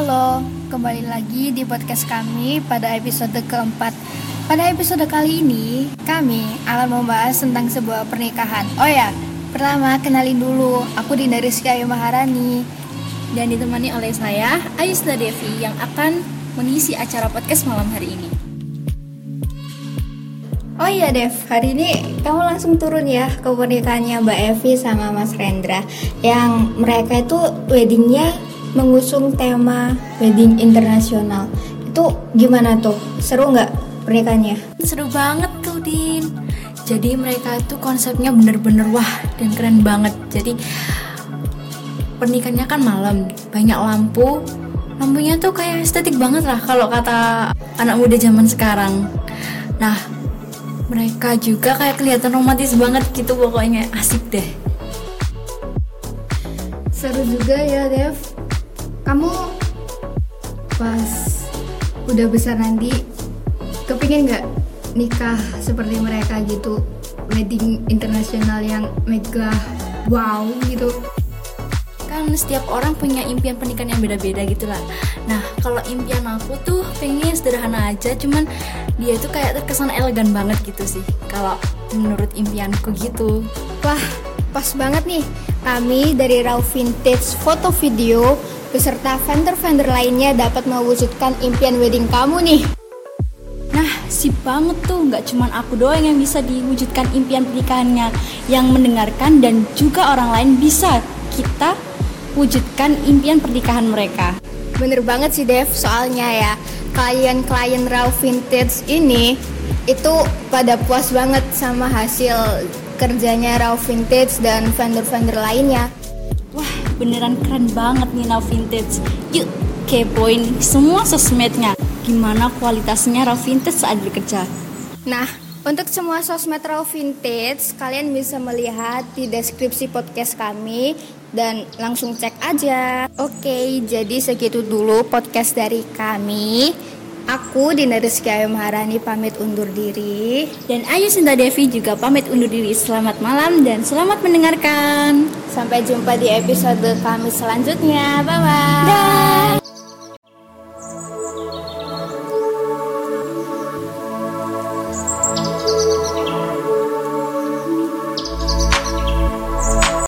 Halo, kembali lagi di podcast kami pada episode keempat. Pada episode kali ini, kami akan membahas tentang sebuah pernikahan. Oh ya, pertama kenalin dulu, aku Dinda Rizky Ayu Maharani. dan ditemani oleh saya Ayusda Devi yang akan mengisi acara podcast malam hari ini. Oh iya Dev, hari ini kamu langsung turun ya ke pernikahannya Mbak Evi sama Mas Rendra Yang mereka itu weddingnya mengusung tema wedding internasional Itu gimana tuh? Seru nggak pernikahannya? Seru banget tuh Din. Jadi mereka itu konsepnya bener-bener wah dan keren banget. Jadi pernikahannya kan malam, banyak lampu. Lampunya tuh kayak estetik banget lah kalau kata anak muda zaman sekarang. Nah, mereka juga kayak kelihatan romantis banget gitu pokoknya asik deh. Seru juga ya Dev Kamu pas udah besar nanti kepingin nggak nikah seperti mereka gitu? Wedding internasional yang mega wow gitu. Kan setiap orang punya impian pernikahan yang beda-beda gitu lah. Nah kalau impian aku tuh pengen sederhana aja cuman dia tuh kayak terkesan elegan banget gitu sih kalau menurut impianku gitu. Wah, pas banget nih. Kami dari Raw Vintage Foto Video beserta vendor-vendor lainnya dapat mewujudkan impian wedding kamu nih. nah sip banget tuh nggak cuman aku doang yang bisa diwujudkan impian pernikahannya yang mendengarkan dan juga orang lain bisa kita wujudkan impian pernikahan mereka Bener banget sih Dev, soalnya ya klien-klien Raw Vintage ini itu pada puas banget sama hasil kerjanya Raw Vintage dan vendor-vendor lainnya. Beneran keren banget nih Now Vintage. Yuk, kepoin semua sosmednya. Gimana kualitasnya Raw Vintage saat bekerja. Nah, untuk semua sosmed Raw Vintage, kalian bisa melihat di deskripsi podcast kami dan langsung cek aja. Oke, jadi segitu dulu podcast dari kami. Aku Dina Rizky Ayu Maharani pamit undur diri. Dan Ayu Sinta Devi juga pamit undur diri. Selamat malam dan selamat mendengarkan. Sampai jumpa di episode kami selanjutnya. Bye bye. Dah.